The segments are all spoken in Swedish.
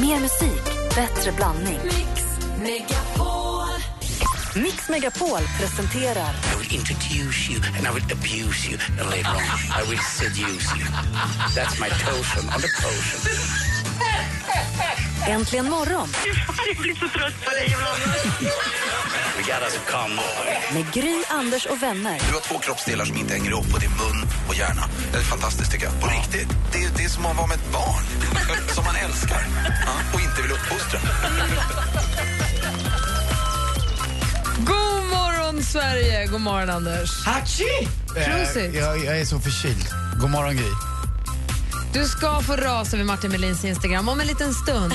Mer musik, bättre blandning. Mix Megapol. Mix Megapol presenterar I will introduce you and I will abuse you and later on I will seduce you. That's my totem on the potion. Äntligen morgon We got us a come on. med Gry, Anders och vänner. Du har två kroppsdelar som inte hänger ihop och det är mun och hjärna. Det är fantastiskt tycker jag. På riktigt. Det är, det är som att vara med ett barn. som man älskar. Ja, och inte vill uppfostra. God morgon, Sverige! God morgon, Anders. Hachi! Prosit. Eh, Jag, jag är så förkyld. God morgon, Gry. Du ska få rasa över Martin Melins Instagram om en liten stund.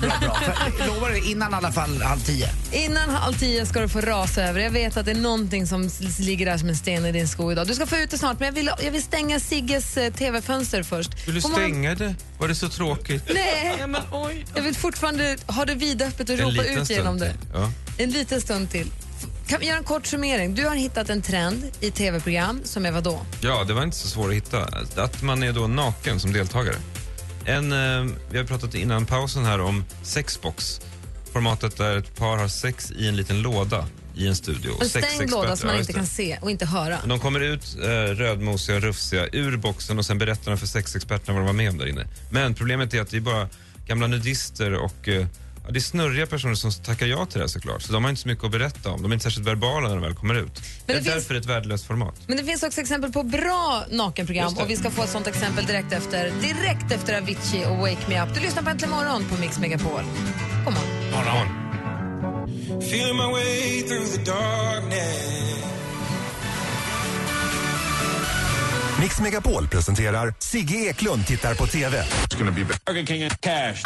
Bra, bra. För, lovar det, innan i alla fall halv tio. Innan halv tio ska du få rasa över. Jag vet att det är någonting som ligger där som en sten i din sko idag. Du ska få ut det snart, men jag vill, jag vill stänga Sigges eh, tv-fönster först. Vill du stänga det? Var det så tråkigt? Nej, jag vill fortfarande ha det vidöppet och En ropa ut genom det. Ja. En liten stund till. Kan vi göra en kort summering? Du har hittat en trend i tv-program som är vadå? ja, det var inte så svårt att hitta. Att man är då naken som deltagare. En, eh, vi har pratat innan pausen här om sexbox. Formatet där ett par har sex i en liten låda i en studio. Och En stängd låda som man inte kan se och inte höra. De kommer ut eh, rödmosiga och rufsiga ur boxen och sen berättar de för sexexperterna vad de var med om där inne. Men problemet är att det är bara gamla nudister och eh, ja, det är snurriga personer som tackar ja till det här såklart. Så de har inte så mycket att berätta om. De är inte särskilt verbala när de väl kommer ut. det det är finns- därför ett värdelöst format. Men det finns också exempel på bra nakenprogram och vi ska få ett sånt exempel direkt efter, direkt efter Avicii och Wake Me Up. Du lyssnar på Äntligen morgon på Mix Megapol. God morgon. Feeling my way through the darkness. Mix Megapol presenterar Sigge Eklund tittar på TV. Burger King and cash.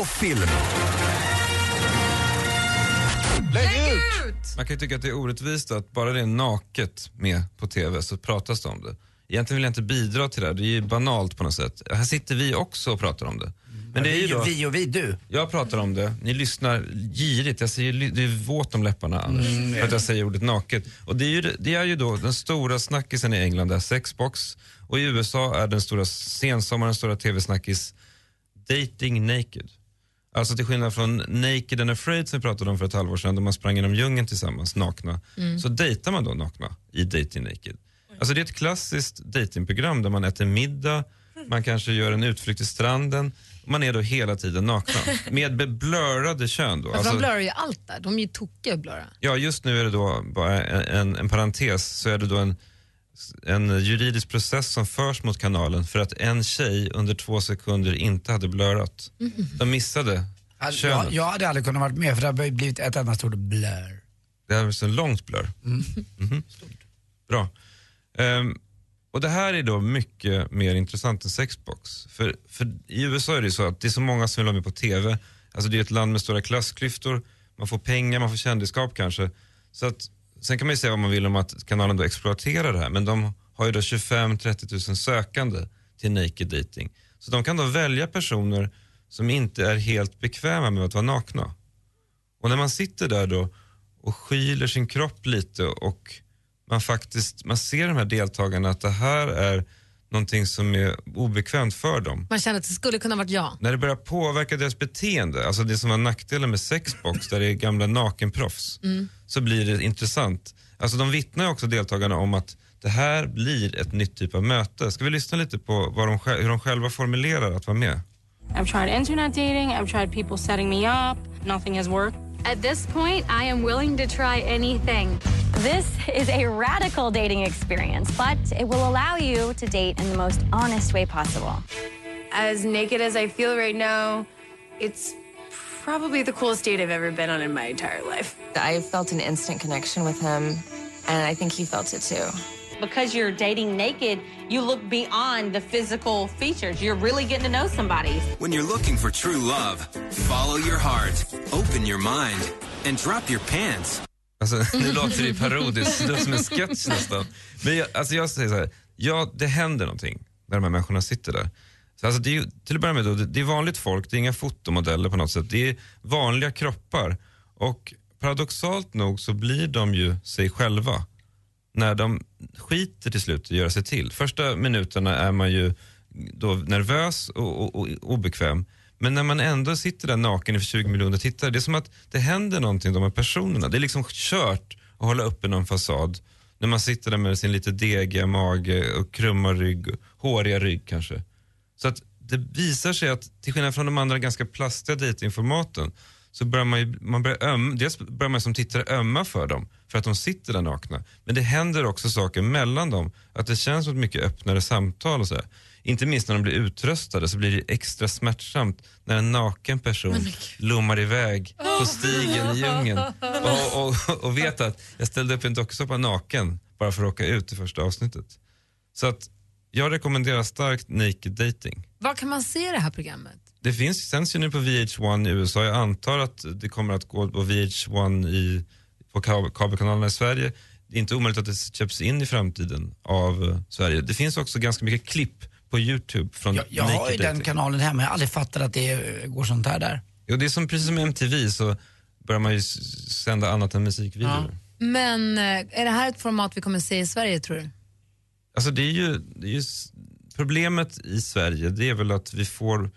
Och film. Lägg ut! Man kan ju tycka att det är orättvist att bara det är naket med på TV så pratas det om det. Egentligen vill jag inte bidra till det här, det är ju banalt på något sätt. Här sitter vi också och pratar om det. Men det är ju Vi, då, vi och vi, du. jag pratar om det, ni lyssnar girigt, jag säger, det är våt om läpparna Anders, för att jag säger ordet naket. Och det är, ju, det är ju då den stora snackisen i England, där sexbox, och i USA är den stora sensommarens stora TV-snackis Dating Naked. Alltså till skillnad från Naked and Afraid som vi pratade om för ett halvår sedan, då man sprang genom djungeln tillsammans nakna, så dejtar man då nakna i Dating Naked. Alltså det är ett klassiskt datingprogram där man äter middag, man kanske gör en utflykt till stranden, man är då hela tiden nakna. Med blurrade kön då. Alltså, Alltså, de blurrar ju allt där. De är ju tokiga att blurra. ja, just nu är det då bara en, en, en parentes, så är det då en, en juridisk process som förs mot kanalen för att en tjej under två sekunder inte hade blurrat. De missade Alltså, könet. jag, jag hade aldrig kunnat varit med för det hade blivit ett enda stort blur. Det här är så långt blur. Mhm. Bra. Ehm, och det här är då mycket mer intressant än sexbox. För, för i USA är det ju så att det är så många som vill vara med på TV. Alltså det är ett land med stora klassklyftor. Man får pengar, man får kändisskap kanske. Så att, sen kan man ju säga vad man vill om att kanalen då exploaterar det här. Men de har ju då 25-30 000 sökande till naked dating. Så de kan då välja personer som inte är helt bekväma med att vara nakna. Och när man sitter där då och skyler sin kropp lite och man faktiskt man ser de här deltagarna att det här är någonting som är obekvämt för dem. Man känner att det skulle kunna varit jag. När det börjar påverka deras beteende, alltså det som var nackdelen med sexbox där det är gamla nakenproffs, så blir det intressant. Alltså de vittnar också deltagarna om att det här blir ett nytt typ av möte. Ska vi lyssna lite på vad de, hur de själva formulerar att vara med? I've tried internet dating, I've tried people setting me up, nothing has worked. At this point, I am willing to try anything. This is a radical dating experience, but it will allow you to date in the most honest way possible. As naked as I feel right now, it's probably the coolest date I've ever been on in my entire life. I felt an instant connection with him, and I think he felt it too. because you're dating naked, you look beyond the physical features. You're really getting to know somebody. When you're looking for true love, follow your heart, open your mind, and drop your pants. Alltså, nu låter det parodiskt, det som en sketch nästan. Men jag, alltså jag säger så här, ja det händer någonting när de här människorna sitter där. Så alltså det är till att börja med då, det är vanligt folk, det är inga fotomodeller på något sätt. Det är vanliga kroppar. Och paradoxalt nog så blir de ju sig själva när de skiter till slut i att göra sig till. Första minuterna är man ju då nervös och, och, och obekväm. Men när man ändå sitter där naken inför 20 miljoner tittare, det är som att det händer någonting de här personerna. Det är liksom kört att hålla uppe någon fasad när man sitter där med sin lite degiga mage och krumma rygg, håriga rygg kanske. Så att det visar sig att till skillnad från de andra ganska plastiga dejtingformaten, så börjar man, ju, man börjar öm, dels börjar man som tittare ömma för dem för att de sitter där nakna. Men det händer också saker mellan dem, att det känns som ett mycket öppnare samtal och så här. Inte minst när de blir utröstade så blir det extra smärtsamt när en naken person lommar iväg på stigen i djungeln och, och, och vet att jag ställde upp en dokusåpa naken bara för att åka ut i första avsnittet. Så att jag rekommenderar starkt naked dating. Var kan man se det här programmet? Det finns, sänds ju nu på VH1 i USA. Jag antar att det kommer att gå på VH1 i, på kab- kabelkanalerna i Sverige. Det är inte omöjligt att det köps in i framtiden av eh, Sverige. Det finns också ganska mycket klipp på Youtube från Jag, jag har ju den Dating. kanalen hemma, jag har aldrig fattat att det eh, går sånt här där. Jo, det är som precis som MTV så börjar man ju sända annat än musikvideor. Men eh, är det här ett format vi kommer se i Sverige tror du? Alltså det är ju, det är ju problemet i Sverige det är väl att vi får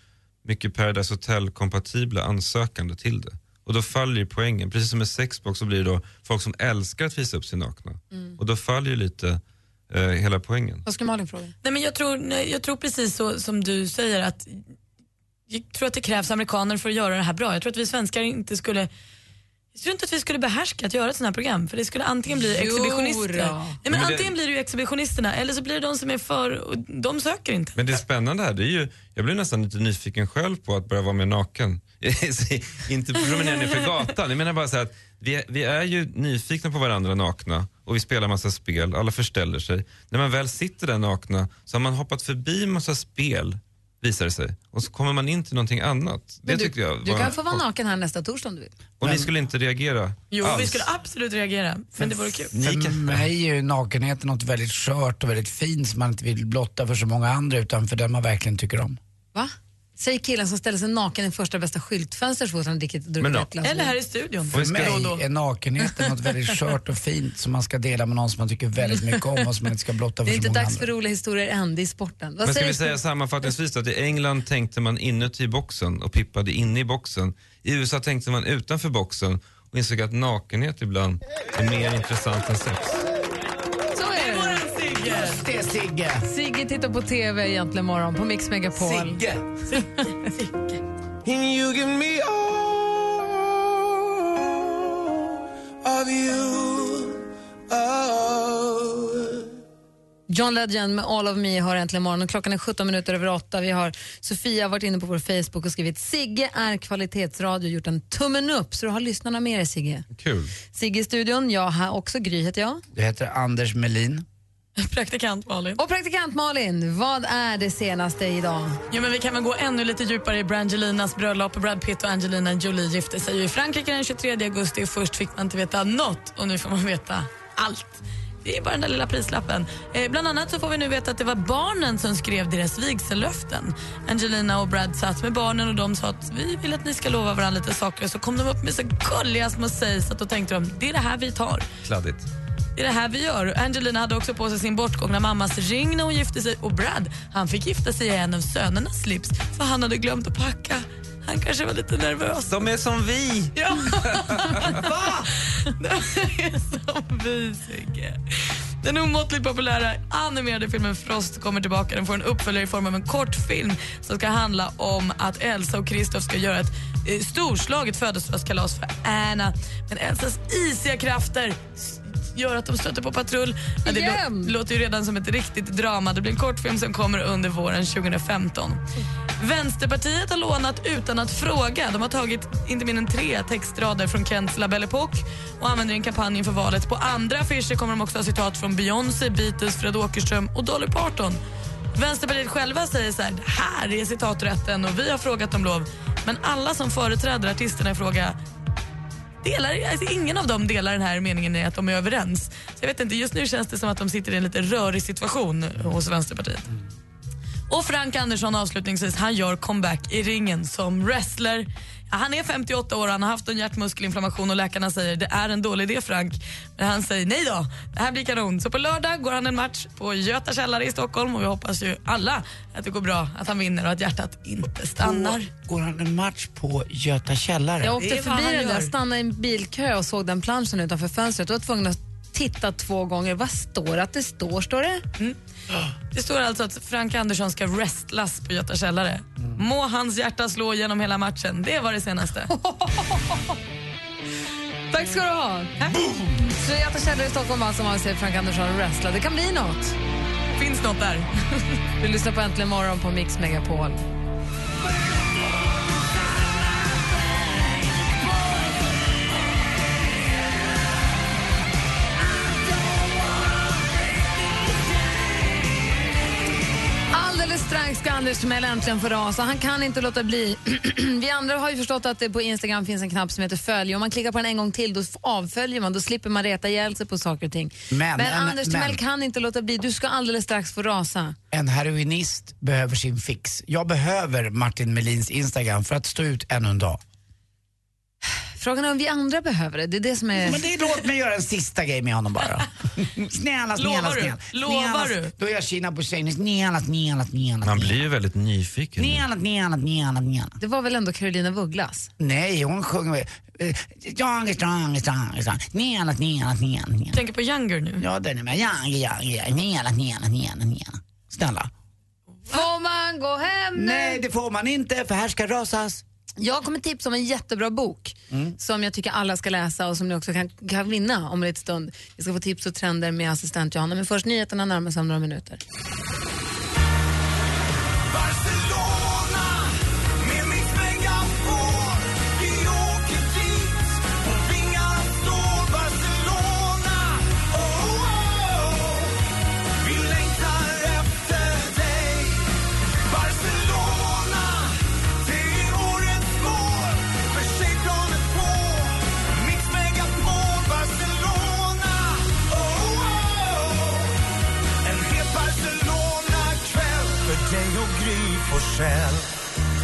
mycket Paradise Hotel-kompatibla ansökande till det. Och då faller ju poängen. Precis som med sexbox så blir det då folk som älskar att visa upp sig nakna. Mm. Och då faller ju lite eh, hela poängen. Vad skulle Malin fråga? Nej, men jag, tror, nej, jag tror precis så som du säger att jag tror att det krävs amerikaner för att göra det här bra. Jag tror att vi svenskar inte skulle jag tror inte att vi skulle behärska att göra ett sånt här program för det skulle antingen bli exhibitionister. Nej, men Men det- antingen blir det ju exhibitionisterna eller så blir det de som är för och de söker inte. Men det spännande här, det är ju, jag blir nästan lite nyfiken själv på att börja vara mer naken. inte promenera ner för gatan. Jag menar bara så här att vi, vi är ju nyfikna på varandra nakna och vi spelar massa spel, alla förställer sig. När man väl sitter där nakna så har man hoppat förbi massa spel, visar det sig. Och så kommer man in till någonting annat. Det Men du, tyckte jag du kan få vara naken här nästa torsdag om du vill. Och ni skulle inte reagera Jo, alls? vi skulle absolut reagera. Men det vore kul. För mig är ju nakenheten något väldigt skört och väldigt fint som man inte vill blotta för så många andra utan för den man verkligen tycker om. Va? Säg killen som ställer sig naken i första bästa skyltfönster så fort han dricker druckit ett glas Eller här i studion. För mig är nakenheten något väldigt skört och fint som man ska dela med någon som man tycker väldigt mycket om och som man inte ska blotta Det för är så inte dags andra. för roliga historier än, det är sporten. Vad Men ska säger vi säga sammanfattningsvis att i England tänkte man inuti boxen och pippade inne i boxen. I USA tänkte man utanför boxen och insåg att nakenhet ibland är mer intressant än sex. Just det Sigge! Sigge tittar på TV egentligen morgon på Mix Megapol. Sigge! You give me all of you. Oh. John Legend med All of Me har äntligen morgon och klockan är 17 minuter över 8. Vi har Sofia varit inne på vår Facebook och skrivit Sigge är kvalitetsradio och gjort en tummen upp så du har lyssnarna med dig Sigge. Kul. Sigge i studion, jag här också, Gry heter jag. Du heter Anders Melin. Praktikant Malin. Och praktikant Malin, vad är det senaste idag? Ja, men vi kan väl gå ännu lite djupare i Brangelinas bröllop. Brad Pitt och Angelina Jolie gifte sig i Frankrike den 23 augusti. Först fick man inte veta något och nu får man veta allt. Det är bara den där lilla prislappen. Eh, bland annat så får vi nu veta att det var barnen som skrev deras vigsellöften. Angelina och Brad satt med barnen och de sa att vi vill att ni ska lova varandra lite saker. Så kom de upp med så gulliga små sägs att då tänkte de det är det här vi tar. Kladdigt. Det är det här vi gör. Angelina hade också på sig sin bortgångna mammas ring när hon gifte sig och Brad han fick gifta sig i en av sönernas slips för han hade glömt att packa. Han kanske var lite nervös. De är som vi! Ja. Va? De är som vi, Sigge. Den omåttligt populära animerade filmen Frost kommer tillbaka. Den får en uppföljare i form av en kortfilm som ska handla om att Elsa och Kristoff ska göra ett eh, storslaget födelsedagskalas för Anna. Men Elsas isiga krafter gör att de stöter på patrull. Det lå- låter ju redan som ett riktigt drama. Det blir en kortfilm som kommer under våren 2015. Vänsterpartiet har lånat utan att fråga. De har tagit inte mindre än tre textrader från Kents La Belle Époque och använder i en kampanj inför valet. På andra affischer kommer de också ha citat från Beyoncé, Beatles, Fred Åkerström och Dolly Parton. Vänsterpartiet själva säger så här, här är citaträtten och vi har frågat om lov. Men alla som företräder artisterna i fråga delar, alltså ingen av dem delar den här meningen i att de är överens. Så jag vet inte, just nu känns det som att de sitter i en lite rörig situation hos Vänsterpartiet. Och Frank Andersson avslutningsvis, han gör comeback i ringen som wrestler. Han är 58 år, han har haft en hjärtmuskelinflammation och läkarna säger det är en dålig idé Frank. Men han säger nej då, det här blir kanon. Så på lördag går han en match på Göta källare i Stockholm och vi hoppas ju alla att det går bra, att han vinner och att hjärtat inte stannar. Går han en match på Göta källare? Jag åkte förbi han den där, stannade i en bilkö och såg den planschen utanför fönstret och var tvungen att titta två gånger. Vad står det att det står? Står det? Det står alltså att Frank Andersson ska wrestlas på Göta källare. Må hans hjärta slå genom hela matchen. Det var det senaste. Tack ska du ha. Så Göta källare i Stockholm alltså, man ser Frank Andersson wrestla. Det kan bli något. Finns något där. Vi lyssnar på Äntligen morgon på Mix Megapol. Strax ska Anders Timell äntligen få rasa. Han kan inte låta bli. Vi andra har ju förstått att det på Instagram finns en knapp som heter följ. Om man klickar på den en gång till då avföljer man. Då slipper man reta ihjäl sig på saker och ting. Men, Men en- Anders Timell men. kan inte låta bli. Du ska alldeles strax få rasa. En heroinist behöver sin fix. Jag behöver Martin Melins Instagram för att stå ut ännu en dag. Frågan är om vi andra behöver det. Det är det som är... Men det, låt mig göra en sista grej med honom bara. snälla, snälla, Lovar du? snälla. Lovar snälla, du? Då är jag Kina Bussein. Snälla, snälla, snälla. Man blir ju väldigt nyfiken. Snälla, snälla, snälla, snälla. Det var väl ändå Carolina Vugglas? Nej, hon sjunger eh, strong, strong, strong, strong. Snälla, snälla, snälla. Tänker på Younger nu. Ja, den är med. Ja, ja, ja. Snälla, snälla, snälla, snälla. Snälla. Får man gå hem nu? Nej, det får man inte för här ska rasas. Jag kommer tipsa om en jättebra bok Mm. som jag tycker alla ska läsa och som ni också kan, kan vinna om en liten stund. Vi ska få tips och trender med assistent Johanna. Men först nyheterna närmar sig om några minuter.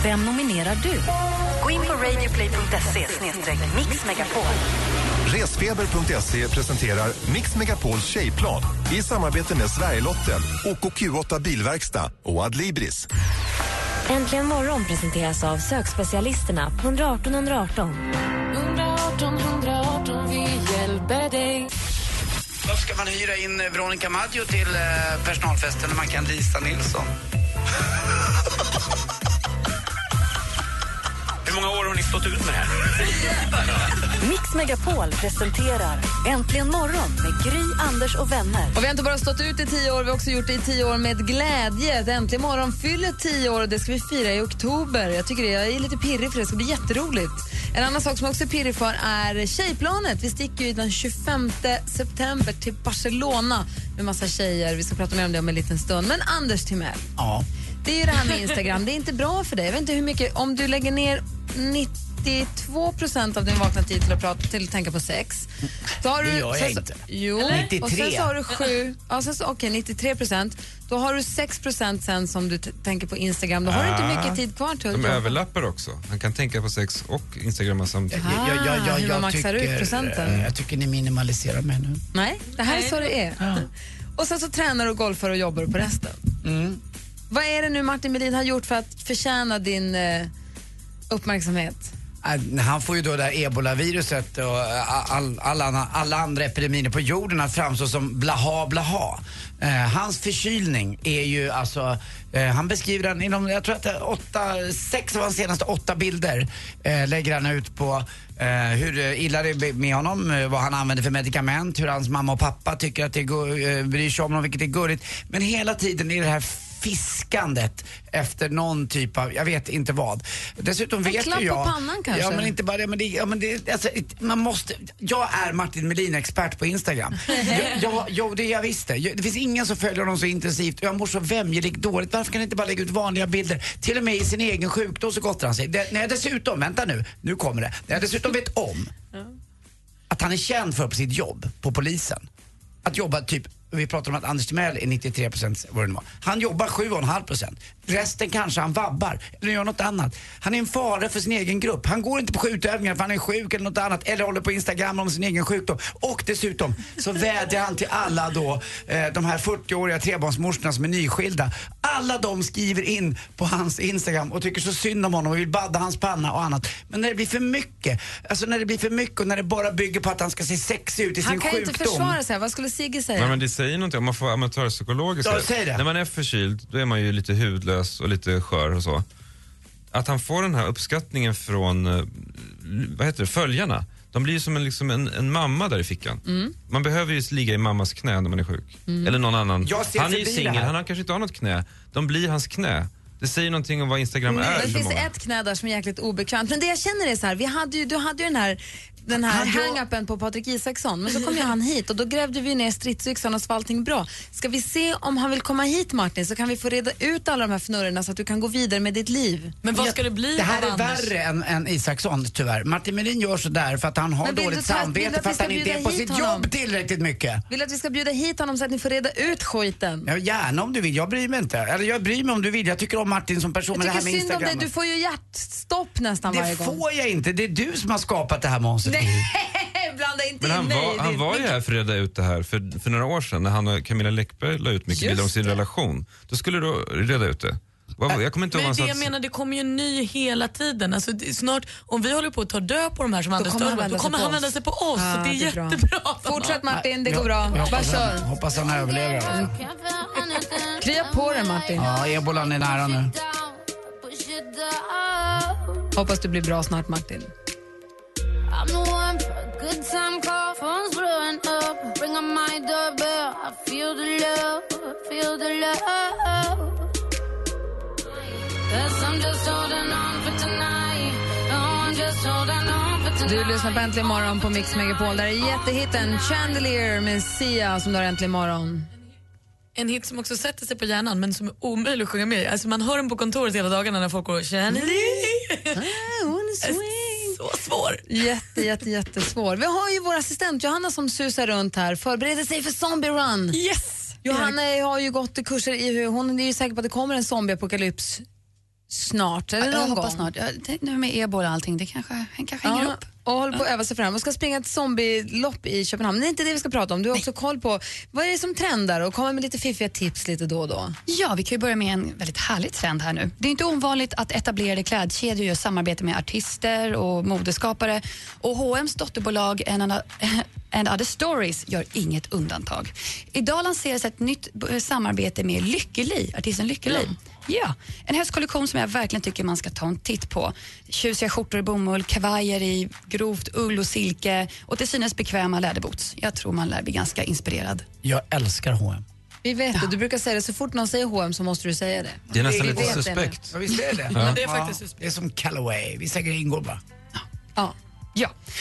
Vem nominerar du? Gå in på radioplay.se mixmegapol. Resfeber.se presenterar Mix Megapols tjejplan i samarbete med Sverigelotten, OKQ8 Bilverkstad och Adlibris. Äntligen morgon presenteras av sökspecialisterna på 118 118. 118 118, vi hjälper dig. Varför ska man hyra in Veronica Maggio till eh, personalfesten när man kan Lisa Nilsson? många år har ni stått ut med det här? Mix Megapol presenterar Äntligen morgon med Gry, Anders och vänner. Och vi har inte bara stått ut i tio år, vi har också gjort det i tio år med glädje. Äntligen morgon fyller tio år och det ska vi fira i oktober. Jag tycker det, jag är lite pirrig för det, det ska bli jätteroligt. En annan sak som jag också är pirrig för är Tjejplanet. Vi sticker ju den 25 september till Barcelona med massa tjejer. Vi ska prata mer om det om en liten stund. Men Anders Timell, Ja. det är ju det här med Instagram. Det är inte bra för dig. Jag vet inte hur mycket, om du lägger ner 92 procent av din vakna tid till att, prata, till att tänka på sex. Då har Det du, gör jag sen inte. Jo, Eller? och sen 93. så har du sju, ja, sen så, okej 93 procent. Då har du 6 procent sen som du tänker på Instagram. Då har du inte Ah. mycket tid kvar till De överlappar också. Han kan tänka på sex och instagramma samtidigt. Ah, hur man maxar ut procenten. eh, jag tycker ni minimaliserar mig nu. Nej, det här är så det är. Och sen så tränar du, golfar och jobbar på resten. Mm. Vad är det nu Martin Melin har gjort för att förtjäna din eh, uppmärksamhet? Äh, han får ju då det här ebolaviruset och äh, all, alla, alla andra epidemier på jorden att framstå som blaha blaha. Eh, hans förkylning är ju alltså, eh, han beskriver den inom, jag tror att det är åtta, sex av hans senaste åtta bilder eh, lägger han ut på eh, hur illa det är med honom, vad han använder för medikament, hur hans mamma och pappa tycker att det är, bryr sig om honom, vilket är gulligt. Men hela tiden är det här fiskandet efter någon typ av, jag vet inte vad. Dessutom vet klapp ju på jag... pannan kanske? Ja men inte bara det, men det, ja, men det alltså, man måste, jag är Martin Melin expert på Instagram. jag, jag, jo, det jag visst det. Jag- Det finns ingen som följer honom så intensivt och jag mår så vämjeligt dåligt. Varför kan han inte bara lägga ut vanliga bilder? Till och med i sin egen sjukdom så gottar han sig. Det, när jag dessutom, vänta nu, nu kommer det. När jag dessutom vet om att han är känd för på sitt jobb, på polisen. Att jobba typ, vi pratar om att Anders Timell är 93 procent vad det nu var. Han jobbar 7,5 procent. Resten kanske han vabbar eller gör något annat. Han är en fara för sin egen grupp. Han går inte på skjutövningar för han är sjuk eller något annat eller håller på Instagram om sin egen sjukdom. Och dessutom så vädjar han till alla då, eh, de här 40-åriga trebarnsmorsorna som är nyskilda. Alla de skriver in på hans Instagram och tycker så synd om honom och vill badda hans panna och annat. Men när det blir för mycket, alltså när det blir för mycket och när det bara bygger på att han ska se sexig ut i Han sin kan ju sjukdom. inte försvara sig. Vad skulle Sigge säga? Nej, men det säger någonting, om man får amatörpsykologiskt Ja, säg det. När man är förkyld, då är man ju lite hudlös och lite skör och så. Att han får den här uppskattningen från, eh, vad heter det, följarna. De blir som en, liksom en, en mamma där i fickan. Mm. Man behöver ju ligga i mammas knä när man är sjuk. Mm. Eller någon annan. Han är ju singel, han kanske inte har något knä. De blir hans knä. Det säger någonting om vad Instagram är det för finns många. ett knä där som är jäkligt obekvämt. Men det jag känner är så här, vi hade ju, du hade ju den här den här hang-upen på Patrik Isaksson, men så kom ju han hit och då grävde vi ner stridsyxan och så var allting bra. Ska vi se om han vill komma hit Martin så kan vi få reda ut alla de här fnurrorna så att du kan gå vidare med ditt liv. Men vad ska det bli Det här är värre än, än Isaksson tyvärr. Martin Melin gör så där för att han har Men vill dåligt du ta- vill samvete du att för vi att ska han inte är bjuda på hit sitt honom? jobb tillräckligt mycket. Vill att vi ska bjuda hit honom så att ni får reda ut skiten? Ja, gärna om du vill, jag bryr mig inte. Eller jag bryr mig om du vill, jag tycker om Martin som person Jag med det här tycker med synd om dig, Instagram. du får ju hjärtstopp nästan varje Det gång. får jag inte, det är du som har skapat det här monstret. Nej, blanda inte Men han in mig var, han var ju här för att reda ut det här för, för några år sedan när han och Camilla Läckberg la ut mycket Just bilder om sin det. relation. Då skulle du reda ut det. Vad- Jag kommer inte ihåg Men vad det han jag menar, det kommer ju en ny hela tiden. Alltså, det snart, om vi håller på att ta död på de här som Anders kommer han vända då sig kommer på han oss. vända sig på oss. Så det är, det är bra. jättebra. Fortsätt Martin, det går bra. Jag Bara hoppas, kör. han, hoppas han överlever. Alltså. Krya på dig Martin. Ja, ebolan är nära nu. Hoppas du blir bra snart Martin. Good time call, phone's blowing up. Ring on my doorbell, I feel the love, feel the love. Guess I'm just holding on for tonight. No, I'm just holding on. Du lyssnar på Äntligen morgon på Mix Megapol. Där är jättehitten Chandelier med Sia som du har Äntligen morgon. En hit som också sätter sig på hjärnan men som är omöjlig att sjunga med. Alltså man hör den på kontoret hela dagarna när folk går Chandelier. Så svår. Jätte, jätte, jättesvår. Vi har ju vår assistent Johanna som susar runt här, förbereder sig för Zombie Run. Yes! Johanna har ju gått kurser i hur, hon är ju säker på att det kommer en zombieapokalyps snart. Eller jag någon hoppas gång. snart. Ja, det, nu med ebola och allting, det kanske, han kanske hänger Ja, upp. Och håller på att öva sig fram och ska springa ett zombielopp i Köpenhamn. Men det är inte det vi ska prata om. Du har också koll på vad är det som trendar och kommer med lite fiffiga tips lite då och då. Ja, vi kan ju börja med en väldigt härlig trend här nu. Det är inte ovanligt att etablerade klädkedjor gör samarbete med artister och modeskapare. Och H&M's dotterbolag And Other- And Other Stories gör inget undantag. Idag lanseras ett nytt samarbete med Lykkeli, artisten Lykkeli. Ja, en höstkollektion som jag verkligen tycker man ska ta en titt på. Tjusiga skjortor i bomull, kavajer i grovt ull och silke och till synes bekväma läderboots. Jag tror man lär bli ganska inspirerad. Jag älskar H&M. Vi vet det. Du brukar säga det. Så fort någon säger H&M så måste du säga det. Det är nästan Vi lite suspekt. Ja, visst är det? Ja. Det är faktiskt suspekt. Det är som Callaway, vissa grejer ingår bara. Ja. Ja,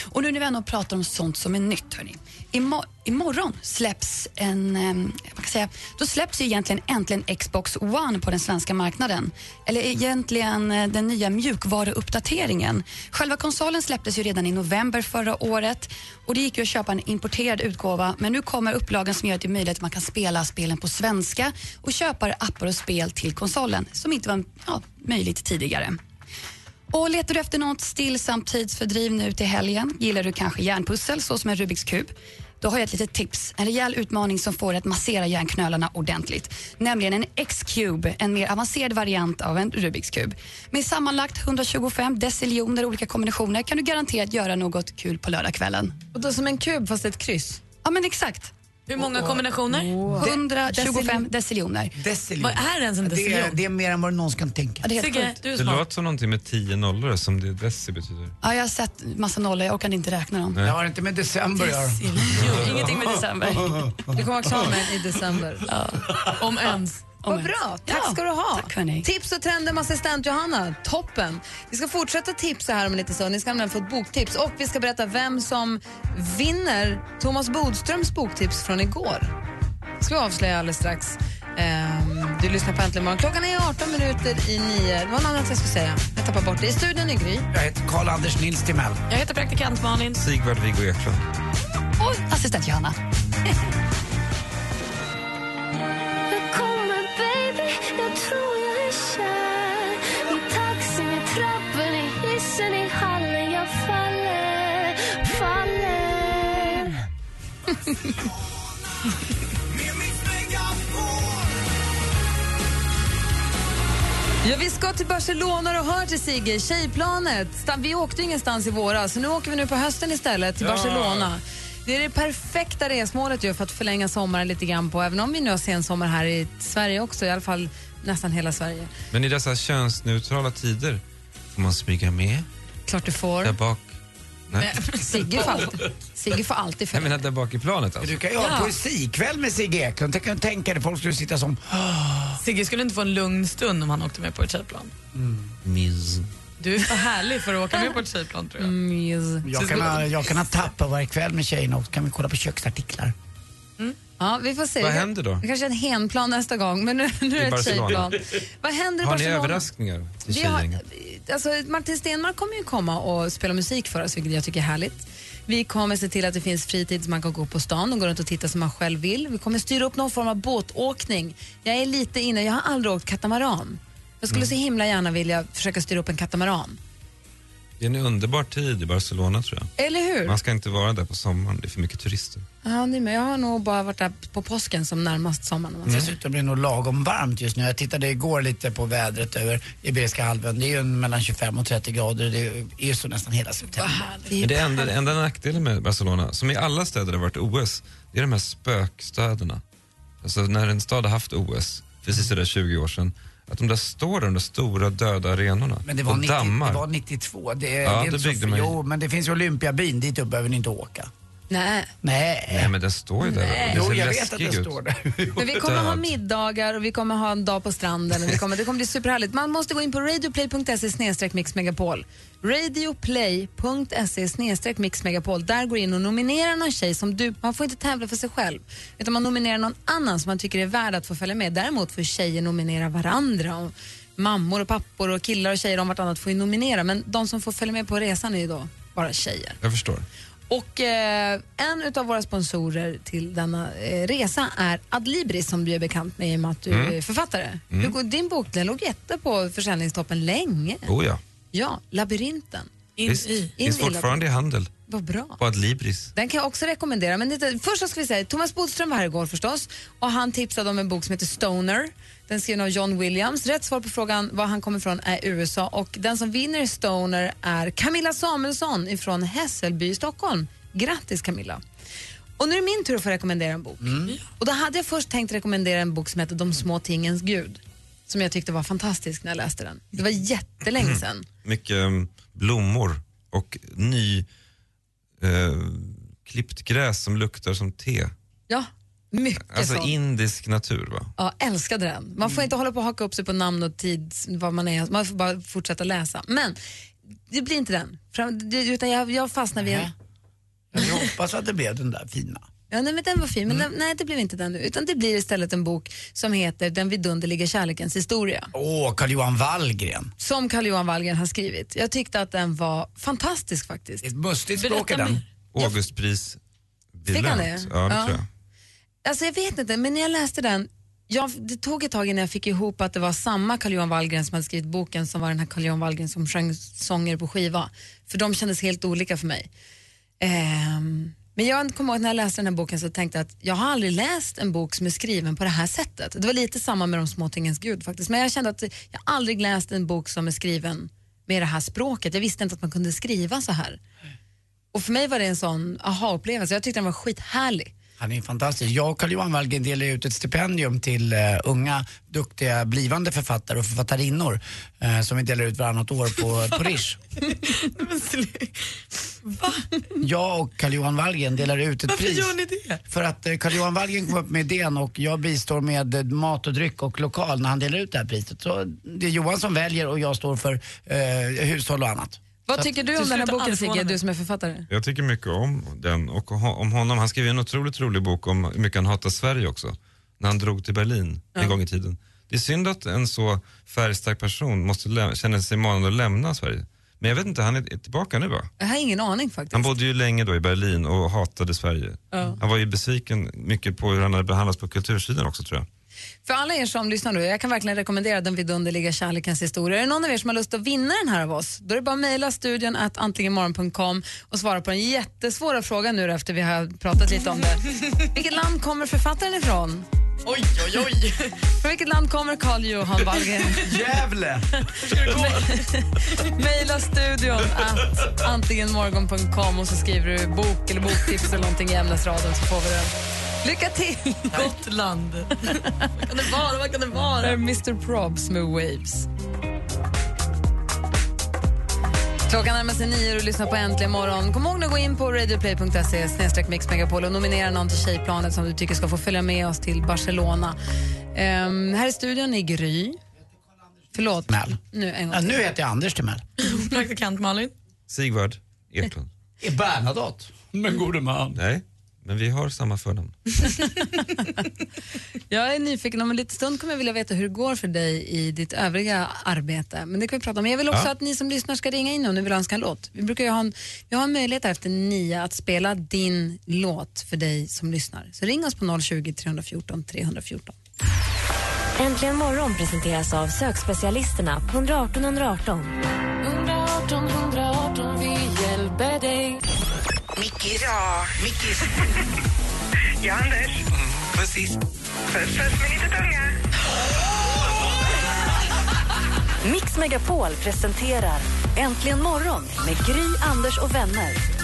och nu när vi ändå pratar om sånt som är nytt, hörni. Imo- imorgon släpps en, eh, vad kan säga, då släpps ju egentligen äntligen Xbox One på den svenska marknaden. Eller egentligen eh, den nya mjukvaruuppdateringen. Själva konsolen släpptes ju redan i november förra året och det gick ju att köpa en importerad utgåva men nu kommer upplagan som gör det möjligt att man kan spela spelen på svenska och köpa appar och spel till konsolen som inte var ja, möjligt tidigare. Och letar du efter något stillsamt tidsfördriv nu till helgen, gillar du kanske järnpussel så som en Rubiks kub, då har jag ett litet tips. En rejäl utmaning som får dig att massera järnknölarna ordentligt. Nämligen en X-cube, en mer avancerad variant av en Rubiks kub. Med sammanlagt 125 deciljoner olika kombinationer kan du garanterat göra något kul på lördagskvällen. Och då som en kub fast ett kryss? Ja men exakt. Hur många kombinationer? 125 deciljoner. Deciljon. Vad är ens en Det är, det är mer än vad du någonsin kan tänka. Ja, det är helt Sigge, sjukt. du är Det smart. låter som någonting med tio nollor som det deci betyder. Ja, jag har sett massa nollor, jag orkade inte räkna dem. Det har inte med december att göra. Ingenting med december. Du kommer den i december. Om ens. Vad bra, tack Ja, ska du ha. tack, hörni. Tips och trender med assistent Johanna, toppen. Vi ska fortsätta tipsa här om en liten stund. Ni ska nämligen få ett boktips och vi ska berätta vem som vinner Thomas Bodströms boktips från igår. ska vi avslöja alldeles strax. Ehm, du lyssnar på Äntligen morgon. Klockan är 18 minuter i nio. Det var något annat jag skulle säga. Jag tappar bort det. I studion i Gry. Jag heter Karl-Anders Nils Timell. Jag heter praktikant Malin. Sigvard Viggo Eklund. Och assistent Johanna. Ja, vi ska till Barcelona och hör till Sigge, tjejplanet. Vi åkte ingenstans i våras, så nu åker vi nu på hösten istället till Ja. Barcelona. Det är det perfekta resmålet ju för att förlänga sommaren lite grann på, även om vi nu har sensommar här i Sverige också, i alla fall nästan hela Sverige. Men i dessa könsneutrala tider, får man smyga med Klart du får. där bak? Nej. Sigge får alltid, Sigge får alltid Jag menar där bak i planet alltså. Du kan ju ha Ja. poesikväll med Sigge Eklund. Tänk, kan tänka dig, folk skulle sitta som... Sigge skulle inte få en lugn stund om han åkte med på ett tjejplan. Miss. Du är för härlig för att åka med på ett tjejplan tror jag. Jag kan, ha, jag kan ha tappa varje kväll med tjejerna och så kan vi kolla på köksartiklar. Ja, vi får se. Vad Det- händer då? Det kanske är en henplan nästa gång, men nu, nu är det ett Barcelona. tjejplan. Vad händer i Har ni Barcelona? överraskningar till Vi har, tjejgänget? Alltså, Martin Stenmark kommer ju komma och spela musik för oss, vilket jag tycker är härligt. Vi kommer se till att det finns fritid så man kan gå på stan och gå runt och titta som man själv vill. Vi kommer styra upp någon form av båtåkning. Jag är lite inne, jag har aldrig åkt katamaran. Jag skulle Mm. så himla gärna vilja försöka styra upp en katamaran. Det är en underbar tid i Barcelona tror jag. Eller hur? Man ska inte vara där på sommaren, det är för mycket turister. Ja, är med. Jag har nog bara varit där på påsken som närmast sommaren. säger. Dessutom blir det nog lagom varmt just nu. Jag tittade igår lite på vädret över Iberiska halvön. Det är ju mellan 25 och 30 grader. Det är ju så nästan hela september. Men det enda, det enda nackdelen med Barcelona, som i alla städer har varit OS, det är de här spökstäderna. Alltså när en stad har haft OS, precis sådär 20 år sedan, att de där står där, de där stora döda arenorna Men det var, och 90, dammar. det var 92. Det, Ja, det det inte så, byggde man ju. Jo, men det finns ju Olympiabyn. Dit upp behöver ni inte åka. Nej. Nej. Nej men den står ju där Nej. det Jo, ser jag vet att den ut. står där. Men vi kommer ha middagar och vi kommer ha en dag på stranden. Och vi kommer, det kommer bli superhärligt. Man måste gå in på radioplay.se mixmegapol. radioplay.se mixmegapol. Där går in och nominerar någon tjej som du, man får inte tävla för sig själv, utan man nominerar någon annan som man tycker är värd att få följa med. Däremot får tjejer nominera varandra. Och mammor och pappor och killar och tjejer om vartannat får ju nominera. Men de som får följa med på resan är ju då bara tjejer. Jag förstår. Och eh, en av våra sponsorer till denna eh, resa är Adlibris som du är bekant med i och med att du Mm. är författare. Mm. Går- din bok den låg jätte på försäljningstoppen länge. Oh ja. Ja, Labyrinten. Visst, in finns i fortfarande i handel Vad bra. på Adlibris. Den kan jag också rekommendera. Men det, först ska vi säga, Thomas Bodström var här igår förstås och han tipsade om en bok som heter Stoner. Den skriven av John Williams. Rätt svar på frågan var han kommer ifrån är USA och den som vinner Stoner är Camilla Samuelsson ifrån Hässelby i Stockholm. Grattis Camilla. Och nu är det min tur att få rekommendera en bok. Och då hade jag först tänkt rekommendera en bok som heter De små tingens gud. Som jag tyckte var fantastisk när jag läste den. Det var jättelänge sedan. Mycket um, blommor och ny eh, klippt gräs som luktar som te. Ja, mycket Alltså sånt. indisk natur va? Ja, älskade den. Man får inte hålla på och haka upp sig på namn och tid, vad man är. Man får bara fortsätta läsa. Men det blir inte den. Fram- Utan jag, jag fastnar vid en... Jag hoppas att det blev den där fina. Ja, nej, men den var fin, men den, nej det blev inte den nu. Utan det blir istället en bok som heter Den vidunderliga kärlekens historia. Åh, Carl-Johan Wallgren. Som Carl-Johan Wallgren har skrivit. Jag tyckte att den var fantastisk faktiskt. Ett mustigt språk är den. Augustpris Fick han det? Ja, det Ja. tror jag. Alltså jag vet inte, men när jag läste den, jag, det tog ett tag innan jag fick ihop att det var samma Carl-Johan Wallgren som hade skrivit boken som var den här Carl-Johan Wallgren som sjöng sånger på skiva. För de kändes helt olika för mig. Ehm, men jag kommer ihåg när jag läste den här boken så tänkte jag att jag har aldrig läst en bok som är skriven på det här sättet. Det var lite samma med De små tingens gud faktiskt. Men jag kände att jag aldrig läst en bok som är skriven med det här språket. Jag visste inte att man kunde skriva så här. Och för mig var det en sån aha-upplevelse. Jag tyckte den var skithärlig. Han är fantastisk. Jag och Carl-Johan Wallgren delar ut ett stipendium till uh, unga, duktiga blivande författare och författarinnor uh, som vi delar ut varannat år på, på Rish. Jag och Carl-Johan Wallgren delar ut ett Varför pris. gör ni det? För att uh, Carl-Johan Wallgren kom upp med idén och jag bistår med eh, mat och dryck och lokal när han delar ut det här priset. Så det är Johan som väljer och jag står för hushåll och annat. Vad tycker du om den här boken Sigge, du som är författare? Jag tycker mycket om den och om honom. Han skrev en otroligt rolig bok om hur mycket han hatar Sverige också. När han drog till Berlin en gång i tiden. Det är synd att en så färgstark person måste känna sig manad att lämna Sverige. Men jag vet inte, han är är tillbaka nu va? Jag har ingen aning faktiskt. Han bodde ju länge då i Berlin och hatade Sverige. Ja. Han var ju besviken mycket på hur han hade behandlats på kultursidan också tror jag. För alla er som lyssnar nu, jag kan verkligen rekommendera den vidunderliga kärlekens historia. Är det någon av er som har lust att vinna den här av oss, då är det bara att mejla studion att antligenmorgon.com och svara på den jättesvåra frågan nu efter vi har pratat lite om det. Vilket land kommer författaren ifrån? Oj, oj, oj. Från vilket land kommer Carl Johan Wallgren? Gävle! Mejla studion att antligenmorgon.com och så skriver du bok eller boktips eller någonting i ämnesraden så får vi den. Lycka till! Gotland. Vad kan det vara? Vad kan det Det vara? är Mr Probs med Waves. Klockan närmar sig nio och du lyssnar på Äntligen morgon. Kom ihåg att gå in på radioplay.se mixmegapol och nominera någon till Tjejplanet som du tycker ska få följa med oss till Barcelona. Ehm, här i studion är Gry. Förlåt. Mel. Nu en gång Ja, nu heter jag Anders Timell. Praktikant Malin. Sigvard Eklund. Är Bernadotte. Men gode man. Nej, men vi har samma förnamn. Jag är nyfiken. Om en liten stund kommer jag vilja veta hur det går för dig i ditt övriga arbete. Men det kan vi prata om. Men jag vill också Ja. att ni som lyssnar ska ringa in om ni vill önska en låt. Vi brukar ju ha en, vi har en möjlighet här efter nio att spela din låt för dig som lyssnar. Så ring oss på 020 314 314. Äntligen morgon presenteras av sökspecialisterna på 118 118. 118 118, vi hjälper dig. Mickis. Ja. Mickis. Ja, Anders. Precis. Puss, puss med lite tunga. Mix Megapol presenterar Äntligen morgon med Gry, Anders och vänner.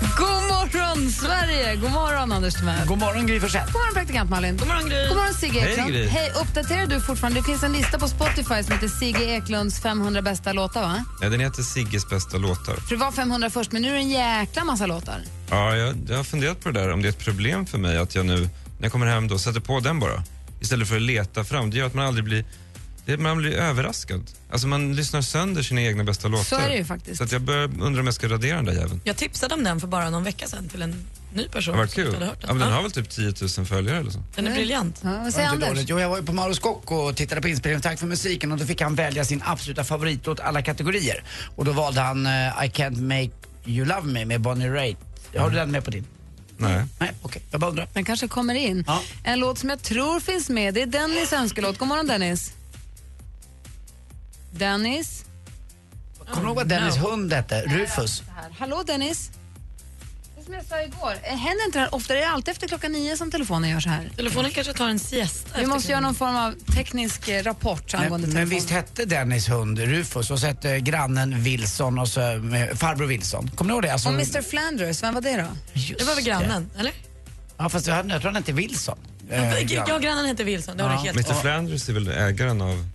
God morgon, Sverige! God morgon, Anders Timell. God morgon, Gry Forssell. God morgon, praktikant Malin. God morgon, Gry. God morgon, Sigge Hej, Eklund. Gry. Hej, uppdaterar du fortfarande? Det finns en lista på Spotify som heter Sigge Eklunds 500 bästa låtar, va? Ja, den heter Sigges bästa låtar. För det var 500 först, men nu är det en jäkla massa låtar. Ja, jag, jag har funderat på det där, om det är ett problem för mig att jag nu, när jag kommer hem då, sätter på den bara. Istället för att leta fram. Det gör att man aldrig blir, det, man blir överraskad. Alltså man lyssnar sönder sina egna bästa låtar. Så är det ju faktiskt. Så att jag börjar undra om jag ska radera den där jäveln. Jag tipsade om den för bara någon vecka sedan till en ny person som inte kul. hade hört Ja, den. men den Ja, har väl typ 10 000 följare eller så. den är briljant. Ja, vad säger inte Anders? dåligt. Jo, jag var ju på Mauro Scocco och tittade på inspelningen Tack för musiken och då fick han välja sin absoluta favoritlåt alla kategorier. Och då valde han eh, I can't make you love me med Bonnie Raitt. Har du den med på din? Nej. Nej, okej. Jag bara undrar. Den kanske kommer in. Ja. En låt som jag tror finns med, det är Dennis önskelåt. God morgon Dennis. Dennis? Kommer du ihåg vad Dennis hund hette? Rufus. Här. Hallå Dennis? Det som jag sa igår, eh, händer inte det här ofta? Det är alltid efter klockan nio som telefonen gör så här. Telefonen kanske tar en siesta. Vi efter måste göra någon form av teknisk eh, rapport angående Men, men telefonen. visst hette Dennis hund Rufus och så hette grannen Wilson och så eh, farbror Wilson. Kommer du ihåg det? Alltså, Och Mr Flanders, vem var det då? just Det var väl grannen, eller? Ja, fast jag, jag tror han hette Wilson. Eh, Ja, grannen. grannen heter Wilson. Det har Ja. du helt Mr. Flanders är väl ägaren av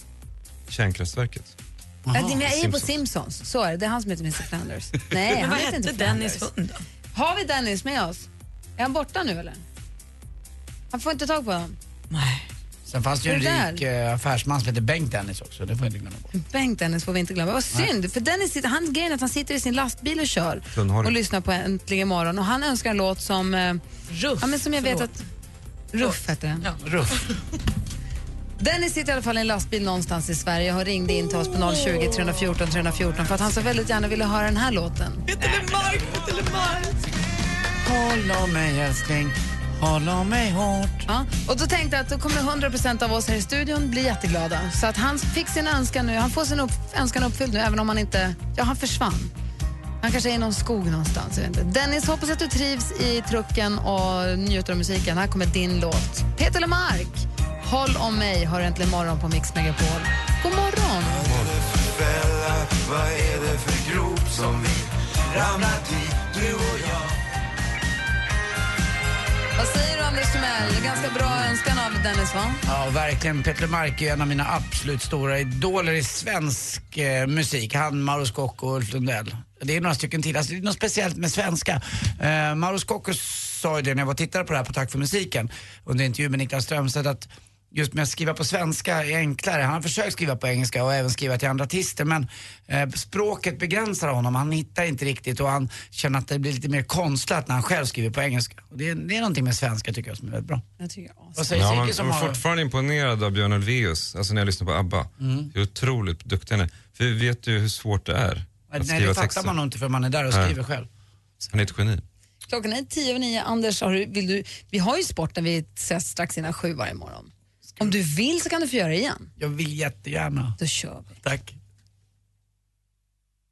kärnkraftverket? Ja, det- men jag är på Simpsons. Så är det. Det är han som heter Mr Flanders. Nej, han vad heter inte Dennis Flanders. hund då? Har vi Dennis med oss? Är han borta nu eller? Han får inte tag på honom. Nej. Sen fanns det ju en rik eh, affärsman som hette Bengt Dennis också. Det får jag inte glömma bort. Bengt Dennis får vi inte glömma. Vad synd, för Dennis sitter, han, grejen att han sitter i sin lastbil och kör Tunnhårig. och lyssnar på Äntligen morgon och han önskar en låt som, eh, Ruff. ja, men som jag vet att... Ruff heter den. Ja. Ruff. Dennis sitter i alla fall i en lastbil någonstans i Sverige och ringde in till oss på 020 314 314 för att han så väldigt gärna ville höra den här låten. Mark, Mark. Håll om mig älskling, håll om mig hårt. Ja, och då tänkte jag att då kommer 100% av oss här i studion bli jätteglada. Så att han fick sin önskan nu, han får sin upp, önskan uppfylld nu även om han inte, ja han försvann. Han kanske är i någon skog någonstans. Jag vet inte. Dennis, hoppas att du trivs i trucken och njuter av musiken. Här kommer din låt. Peter Lemark, Håll om mig, har äntligen morgon på Mix Megapol. God morgon! Vad är det för grop som vi ramlat i, du och jag? Vad säger du Anders Timell? Ganska bra önskan av Dennis va? Ja, verkligen. Peter Mark är en av mina absolut stora idoler i svensk eh, musik. Han, Mauro Scocco och Ulf Lundell. Det är några stycken till. Alltså, det är något speciellt med svenska. Eh, Mauro Scocco sa ju det när jag var och tittade på det här på Tack för musiken under intervju med Niklas Strömstedt att just med att skriva på svenska är enklare. Han har försökt skriva på engelska och även skriva till andra artister men eh, språket begränsar honom. Han hittar inte riktigt och han känner att det blir lite mer konstlat när han själv skriver på engelska. Och det, är, det är någonting med svenska tycker jag som är väldigt bra. Jag tycker Vad säger Ja, man som jag är har... fortfarande imponerad av Björn Ulvaeus, alltså när jag lyssnar på ABBA. Mm. Hur otroligt duktig han är. För vi vet ju hur svårt det är att Nej, skriva det fattar texter. man nog inte för man är där och Nej. skriver själv. Han är ett geni. Klockan är tio över nio. Anders, har du, vill du, vi har ju sporten vi ses strax innan sju varje morgon. Om du vill så kan du få göra det igen. Jag vill jättegärna. Då kör vi. Tack.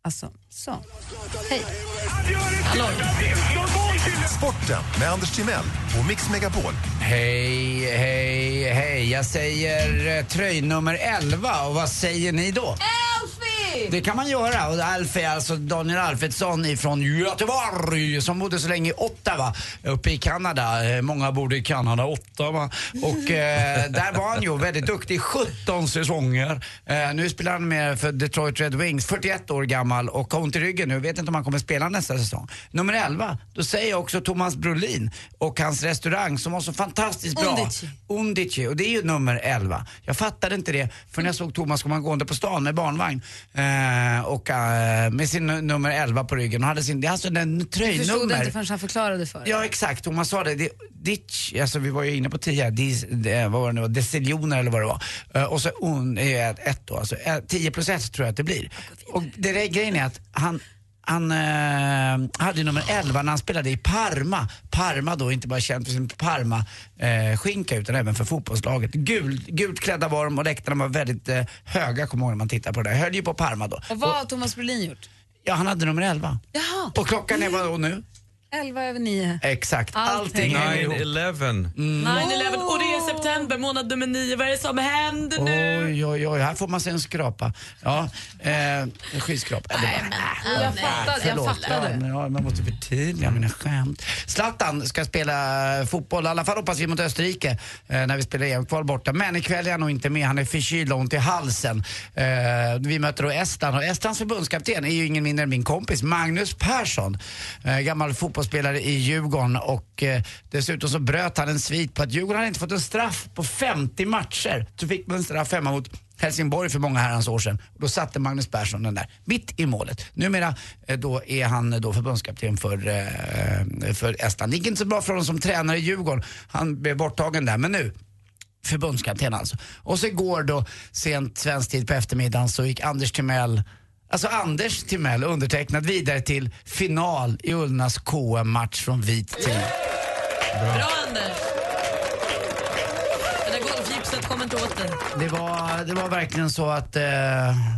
Alltså, så. Hej. Sporten med Anders Timell och Mix Megapol. Hej, hej, hej. Jag säger eh, tröjnummer 11 och vad säger ni då? Det kan man göra. Och Alfie är alltså Daniel Alfredsson ifrån Göteborg som bodde så länge i Ottawa uppe i Kanada. Eh, Många bor i Kanada, Ottawa. Och eh, där var han ju väldigt duktig 17 säsonger. Eh, nu spelar han med för Detroit Red Wings, 41 år gammal och har ont i ryggen nu. Vet inte om han kommer spela nästa säsong. Nummer 11, då säger jag också Thomas Brolin och hans restaurang som var så fantastiskt bra. Undici. Undici. Och det är ju nummer 11. Jag fattade inte det för när jag såg Thomas komma gående på stan med barnvagn eh, och eh, med sin nu- nummer 11 på ryggen och hade sin, det är alltså den Du förstod inte tröjnummer. förrän han förklarade för dig. Ja exakt, Thomas sa det. det ditch, alltså vi var ju inne på 10, dis, det, vad var det nu, deciljoner eller vad det var. Eh, och så un, eh, ett då, alltså eh, 10 plus 1 tror jag att det blir. Och det grejen är att han han eh, hade nummer 11 när han spelade i Parma. Parma då, inte bara känt för sin Parma-skinka utan även för fotbollslaget. Gul, gult klädda var de och läktarna var väldigt eh, höga, kommer ihåg när man tittar på det där. Höll ju på Parma då. Och vad har Thomas Brolin gjort? Ja, han hade nummer 11. Jaha. Och klockan är vad nu? 11 över 9. Exakt, Allt allting hänger ihop. 9-11. 9-11 och det är september, månad nummer 9. Vad är det som händer nu? Oj, oj, oj, här får man se en skrapa. Ja, eh, en skyskrapa. Nej, men, Jag fattade, jag fattade. Ja, men, ja, man måste förtydliga mina skämt. Zlatan ska spela fotboll, i alla fall hoppas vi mot Österrike eh, när vi spelar EM-kval borta. Men ikväll är han nog inte med, han är förkyld och ont i halsen. Eh, vi möter då Estland och Estlands förbundskapten är ju ingen mindre än min kompis Magnus Persson. Eh, gammal fotbollsspelare i Djurgården och eh, dessutom så bröt han en svit på att Djurgården hade inte fått en straff på 50 matcher. Så fick man en straff hemma mot Helsingborg för många herrans år sedan. Och då satte Magnus Persson den där, mitt i målet. Numera eh, då är han eh, då förbundskapten för, eh, för Estland. Det gick inte så bra för honom som tränare i Djurgården. Han blev borttagen där, men nu förbundskapten alltså. Och så igår då, sent svensk tid på eftermiddagen, så gick Anders Timell Alltså Anders Timell undertecknad vidare till final i Ullnas KM-match från vit till... Bra Anders! Det där golfgipset kommer inte åt dig. Det var, det var verkligen så att eh,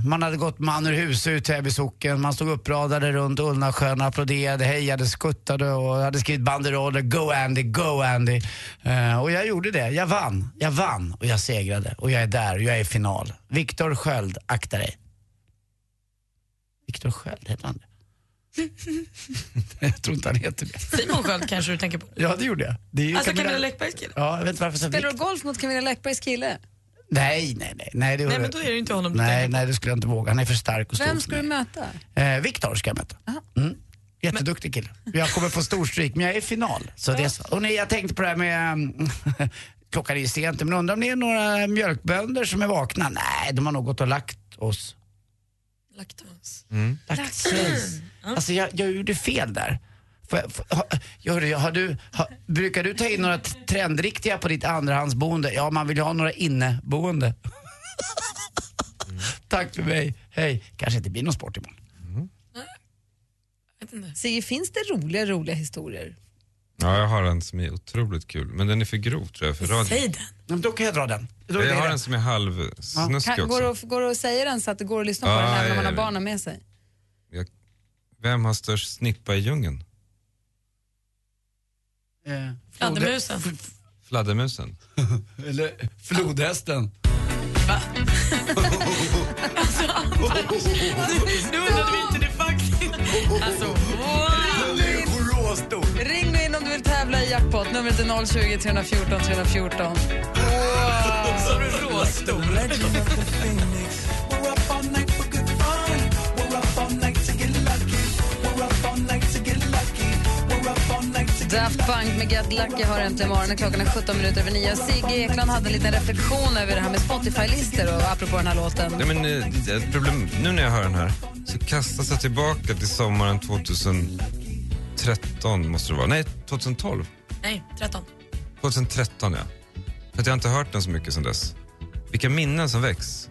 man hade gått man ur hus ut Täby socken. Man stod uppradade runt Ullnasjön, applåderade, hejade, skuttade och hade skrivit banderoller. Go Andy, go Andy. Eh, och jag gjorde det. Jag vann. Jag vann och jag segrade. Och jag är där och jag är i final. Viktor Sköld, akta dig. Viktor Sköld, heter han det? Jag tror inte han heter det. Simon Sköld kanske du tänker på? Ja, det gjorde jag. Det är ju Alltså Camilla Läckbergs kille? Ja, jag vet inte varför jag Spelar du golf mot Camilla Läckbergs kille? Nej, nej, nej. Nej, det, Nej, men då är det inte honom nej, nej, det skulle jag inte våga. Han är för stark och stor Vem ska du möta? Eh, Viktor ska jag möta. Mm. Jätteduktig kille. Jag kommer få stor stryk, men jag är i final. Så det är så. Och nej, jag tänkte på det här med... mm, Klockan är ju sent, men undrar om det är några mjölkbönder som är vakna? Nej, de har nog gått och lagt oss. Laktos. Lagt sig. Alltså, jag, jag gjorde fel där. Får jag- får- har, gör, har du, har, brukar du ta in några trendriktiga på ditt andrahandsboende? Ja, man vill ju ha några inneboende. Tack för mig. Hej. Kanske inte blir någon sport imorgon. Sigge, finns det roliga, roliga historier? Ja, jag har en som är otroligt kul, men den är för grov tror jag för radio. Säg den. Men då kan jag dra den. Då är Jag har den. en som är halvsnuskig går, också. går det att säga den så att det går att lyssna på Ja, den även om ja, man har ja. barnen med sig? Vem har störst snippa i djungeln? Eh, Fladdermusen. Fladdermusen. Eller flodhästen. Nu undrade vi inte det faktiskt. Alltså, Råstor. Ring nu in om du vill tävla i jackpot. Numret är 020 314 314. Så du råstor. Daft Punk med Get Lucky har äntligen morgonen. Klockan är 17 minuter över 9. Sigge Ekland hade en liten reflektion över det här med Spotify-listor och apropå den här låten. Nej, men, eh, det är ett problem, nu när jag hör den här så kastas jag tillbaka till sommaren 2013 måste det vara. Nej, 2012. Nej, 13. 2013 ja. För att jag har inte hört den så mycket sedan dess. Vilka minnen som väcks.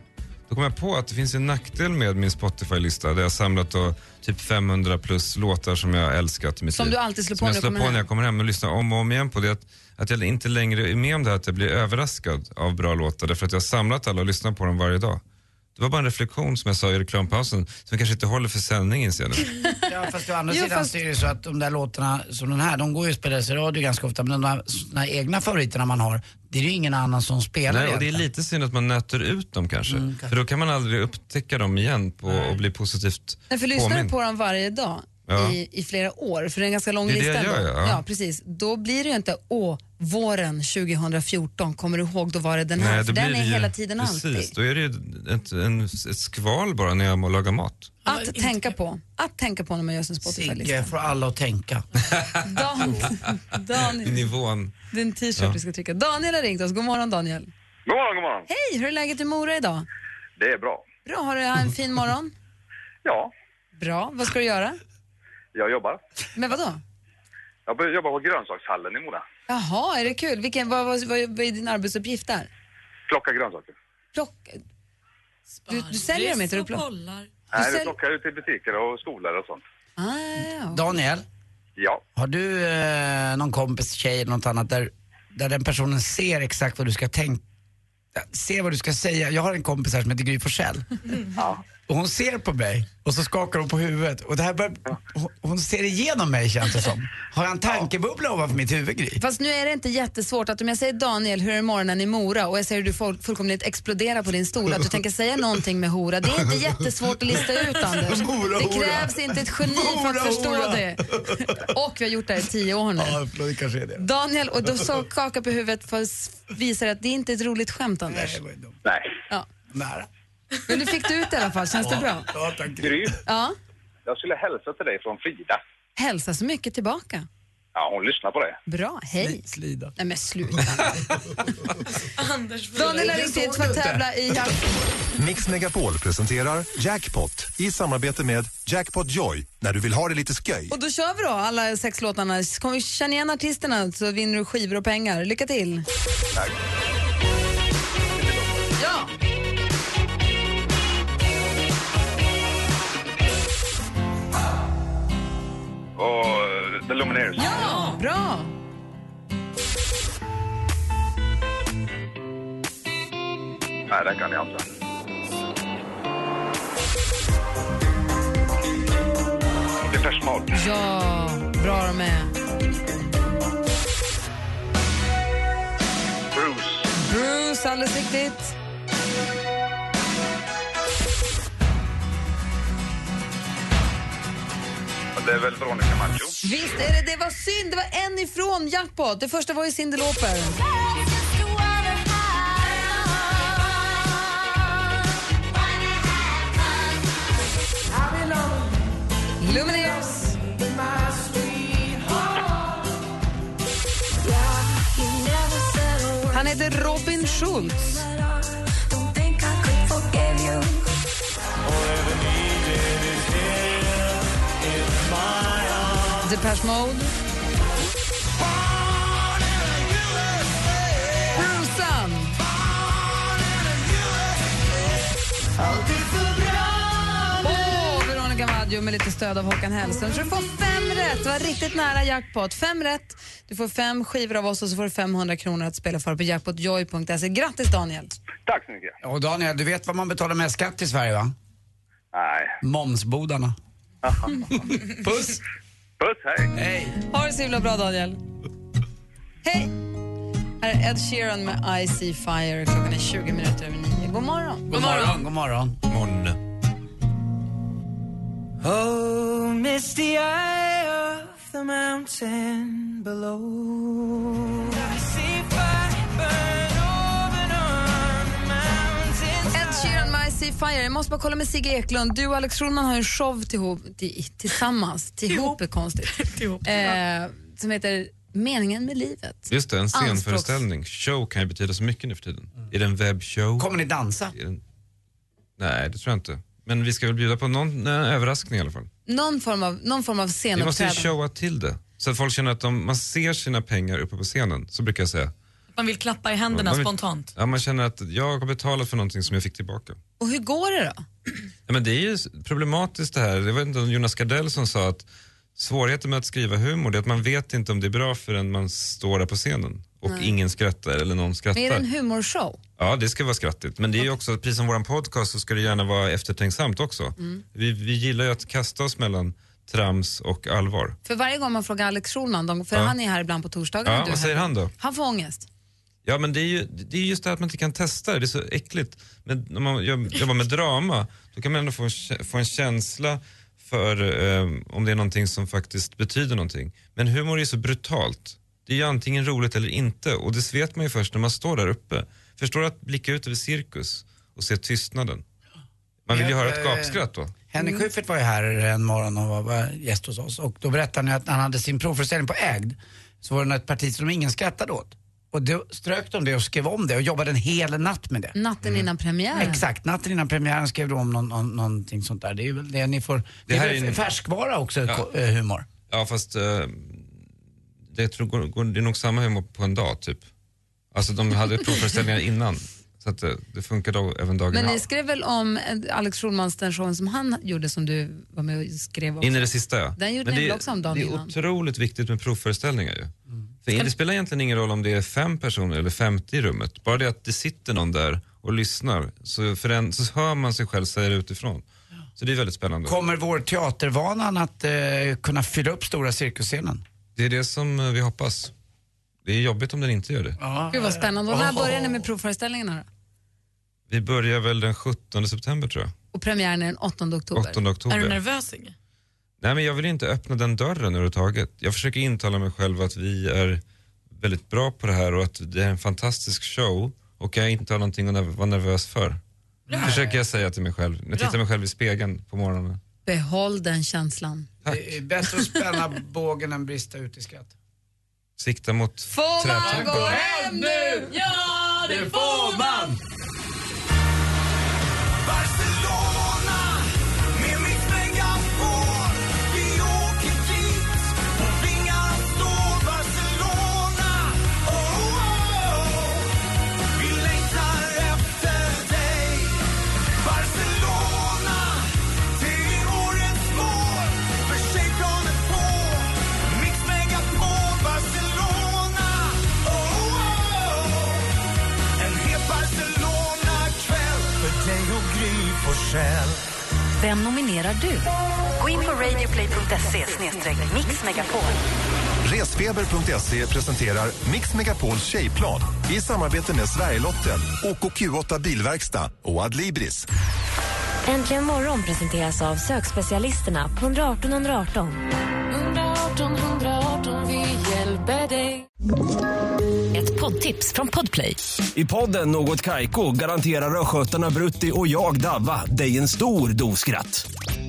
Då kom jag på att det finns en nackdel med min Spotify-lista där jag samlat då typ 500 plus låtar som jag älskat i mitt Som liv. du alltid slår på Som när jag slår på hem. när jag kommer hem och lyssnar om och om igen på det. Att, att jag inte längre är med om det här att jag blir överraskad av bra låtar därför att jag har samlat alla och lyssnar på dem varje dag. Det var bara en reflektion som jag sa i reklampausen som kanske inte håller för sändningen nu. Ja, fast å andra Jo, sidan fast- så är det så att de där låtarna som den här, de går ju att spela i radio ganska ofta, men de där, här egna favoriterna man har, det är ju ingen annan som spelar Nej, och det är lite synd att man nöter ut dem kanske. För då kan man aldrig upptäcka dem igen på, och bli positivt Nej, för lyssnar du på dem varje dag Ja. i, i flera år, för det är en ganska lång Det är det lista jag ändå. gör, ja. ja, precis. Då blir det ju inte, åh, våren 2014, kommer du ihåg, då var det den här. Nej, för den är det ju- hela tiden precis, alltid. Då är det ju ett, en, ett skval bara när jag må laga mat. Att tänka på. Att tänka på när man gör sin Spotify-lista. Sigge får alla att tänka. Dan, Daniel, Nivån. det är en t-shirt Ja. du ska trycka. Daniel har ringt oss. God morgon Daniel. God morgon, god morgon. Hej, hur är läget i Mora idag? Det är bra. Bra, har du en fin morgon? Ja, Bra, vad ska du göra? Jag jobbar. Men vad då? Jag börjar jobba på grönsakshallen i Mora. Jaha, är det kul? Vilken, vad, vad, vad, är din arbetsuppgift där? Plocka grönsaker. Plocka... Du, du säljer dem inte? Du plock... Nej, vi plockar ut i butiker och skolor och sånt. Ah, ja. Daniel, Ja. har du eh, någon kompis, tjej eller något annat där, där den personen ser exakt vad du ska tänka, ser vad du ska säga? Jag har en kompis här som heter Gry Forssell. Och hon ser på mig och så skakar hon på huvudet och det här bör, hon, ser igenom mig känns det som. Har jag en tankebubbla ovanför mitt huvud Gry? Fast nu är det inte jättesvårt att om jag säger Daniel, hur är morgonen i Mora och jag säger hur du full, fullkomligt exploderar på din stol, att du tänker säga någonting med hora. Det är inte jättesvårt att lista ut Anders. Hora, det hora. krävs inte ett geni för Hora, att förstå hora. det. Och vi har gjort det här i tio år nu. Ja, det kanske är det. Daniel, och du så skakar på huvudet för att visa att det är inte ett roligt skämt Anders. Nej. Ja. Nära. Men du fick det ut i alla fall, känns det bra? Ja, tack. Gry, Ja. jag skulle hälsa till dig från Frida. Hälsa så mycket tillbaka. Ja, hon lyssnar på det. Bra, hej. Slida. Nej men sluta. Anders, Daniel har ringt hit för att tävla i jakt. Mix Megapol presenterar Jackpot i samarbete med Jackpot Joy när du vill ha det lite sköj. Och då kör vi då, alla sex låtarna. Kommer vi känna igen artisterna så vinner du skivor och pengar. Lycka till! Tack. Och eh, The Lumineers. Ja! Bra! Nej, den kan jag inte. Depeche Mode. Ja, bra de är. Bruce. Bruce, alldeles riktigt. Det är väl Veronica Maggio. Visst är det, det var synd, det var en ifrån jackpot. Det första var ju Cyndi Lauper. Lumineers. Han heter Robin Schultz. Depeche Mode. Och Veronica Maggio med lite stöd av Håkan Hellström. Så du får fem rätt. Det var riktigt nära jackpot. Fem rätt. Du får fem skivor av oss och så får du 500 kronor att spela för på jackpotjoy.se. Grattis Daniel! Tack så mycket. Och Daniel, du vet vad man betalar mest skatt i Sverige va? Nej. Momsbodarna. Puss! Puss, hej. Hej! Ha det så himla bra Daniel. Hej! Här är Ed Sheeran med I See Fire. Klockan är 20 minuter över nio. God morgon! God morgon, god morgon. Morgon. Oh, misty eye of the mountain below. Fire. Jag måste bara kolla med Sigge Eklund. Du och Alex Schulman har en show tillhop, till, tillsammans. Tillhop är konstigt. eh, som heter Meningen med livet. Just det, en Anspråks- scenföreställning. Show kan ju betyda så mycket nu för tiden. Är det en webbshow? Kommer ni dansa? En... Nej, det tror jag inte. Men vi ska väl bjuda på någon en överraskning i alla fall. Någon form av, någon form av Vi måste ju scenuppträdande. showa till det. Så att folk känner att de, man ser sina pengar uppe på scenen, så brukar jag säga. Man vill klappa i händerna Man vill- spontant. Ja, man känner att jag har betalat för någonting som jag fick tillbaka. Och hur går det då? Ja, men det är ju problematiskt det här. Inte om Jonas Gardell som sa att svårigheten med att skriva humor det är att man vet inte om det är bra förrän man står där på scenen och Nej. ingen skrattar eller någon skrattar. Men är det en humorshow? Ja, det ska vara skrattigt. Men det är ju också, precis som våran podcast så ska det gärna vara eftertänksamt också. Mm. Vi, vi gillar ju att kasta oss mellan trams och allvar. För varje gång man frågar Alex Schulman, de- för Ja. han är här ibland på torsdagar. Ja, vad säger han då? Han får ångest. Ja, men det är ju det är just det här att man inte kan testa det. Det är så äckligt. Men när man jobb- jobbar med drama, då kan man ändå få en, få en känsla för eh, om det är någonting som faktiskt betyder någonting. Men humor är så brutalt. Det är ju antingen roligt eller inte och det vet man ju först när man står där uppe. Förstår du att blicka ut över cirkus och se tystnaden? Man vill ju höra ett gapskratt då. Henrik Schyffert var ju här en morgon och var- gäst hos oss och då berättade han att han hade sin provföreställning på Ägd så var det ett parti som ingen skrattade åt. Och då strök de det och skrev om det och jobbade en hel natt med det. Natten innan premiären. Exakt, natten innan premiären skrev de om någon, någon, någonting sånt där. Det är väl det ni får, det, här är är en- färskvara också, Ja. eh, humor. Ja, fast eh, det, tror, går, går, det är nog samma humor på en dag typ. Alltså de hade provföreställningar innan. Så att det, det funkar då även dagen Men av. ni skrev väl om eh, Alex Schulmans, den showen som han gjorde som du var med och skrev också? In i det sista ja. Den gjorde Men ni det, väl också om dagen Det är innan? otroligt viktigt med provföreställningar ju. För det spelar egentligen ingen roll om det är fem personer eller 50 i rummet. Bara det att det sitter någon där och lyssnar så, för en, så hör man sig själv säga det utifrån. Så det är väldigt spännande. Kommer vår teatervanan att eh, kunna fylla upp stora cirkusscenen? Det är det som eh, vi hoppas. Det är jobbigt om den inte gör det. Gud vad spännande. Och när börjar ni med provföreställningarna då? Vi börjar väl den 17 september tror jag. Och premiären är den 8 oktober. 8 oktober. Är du nervös Inge? Nej men jag vill inte öppna den dörren överhuvudtaget. Jag försöker intala mig själv att vi är väldigt bra på det här och att det är en fantastisk show och jag inte har någonting att nerv- vara nervös för. Försöker jag säga till mig själv. När jag Bra. tittar mig själv i spegeln på morgonen. Behåll den känslan. Det är bättre att spänna bågen än brista ut i skratt. Sikta mot Får man gå hem nu? Ja, det får man! Du? Gå in på radioplay.se mixmegapol. Resfeber.se presenterar Mix Megapols tjejplan i samarbete med Sverigelotten, OKQ8 Bilverkstad och Adlibris. Äntligen morgon presenteras av sökspecialisterna på 118 118. 118 118, vi hjälper dig. Ett poddtips från Podplay. I podden Något Kaiko garanterar östgötarna Brutti och jag, Davva, dig en stor dos skratt.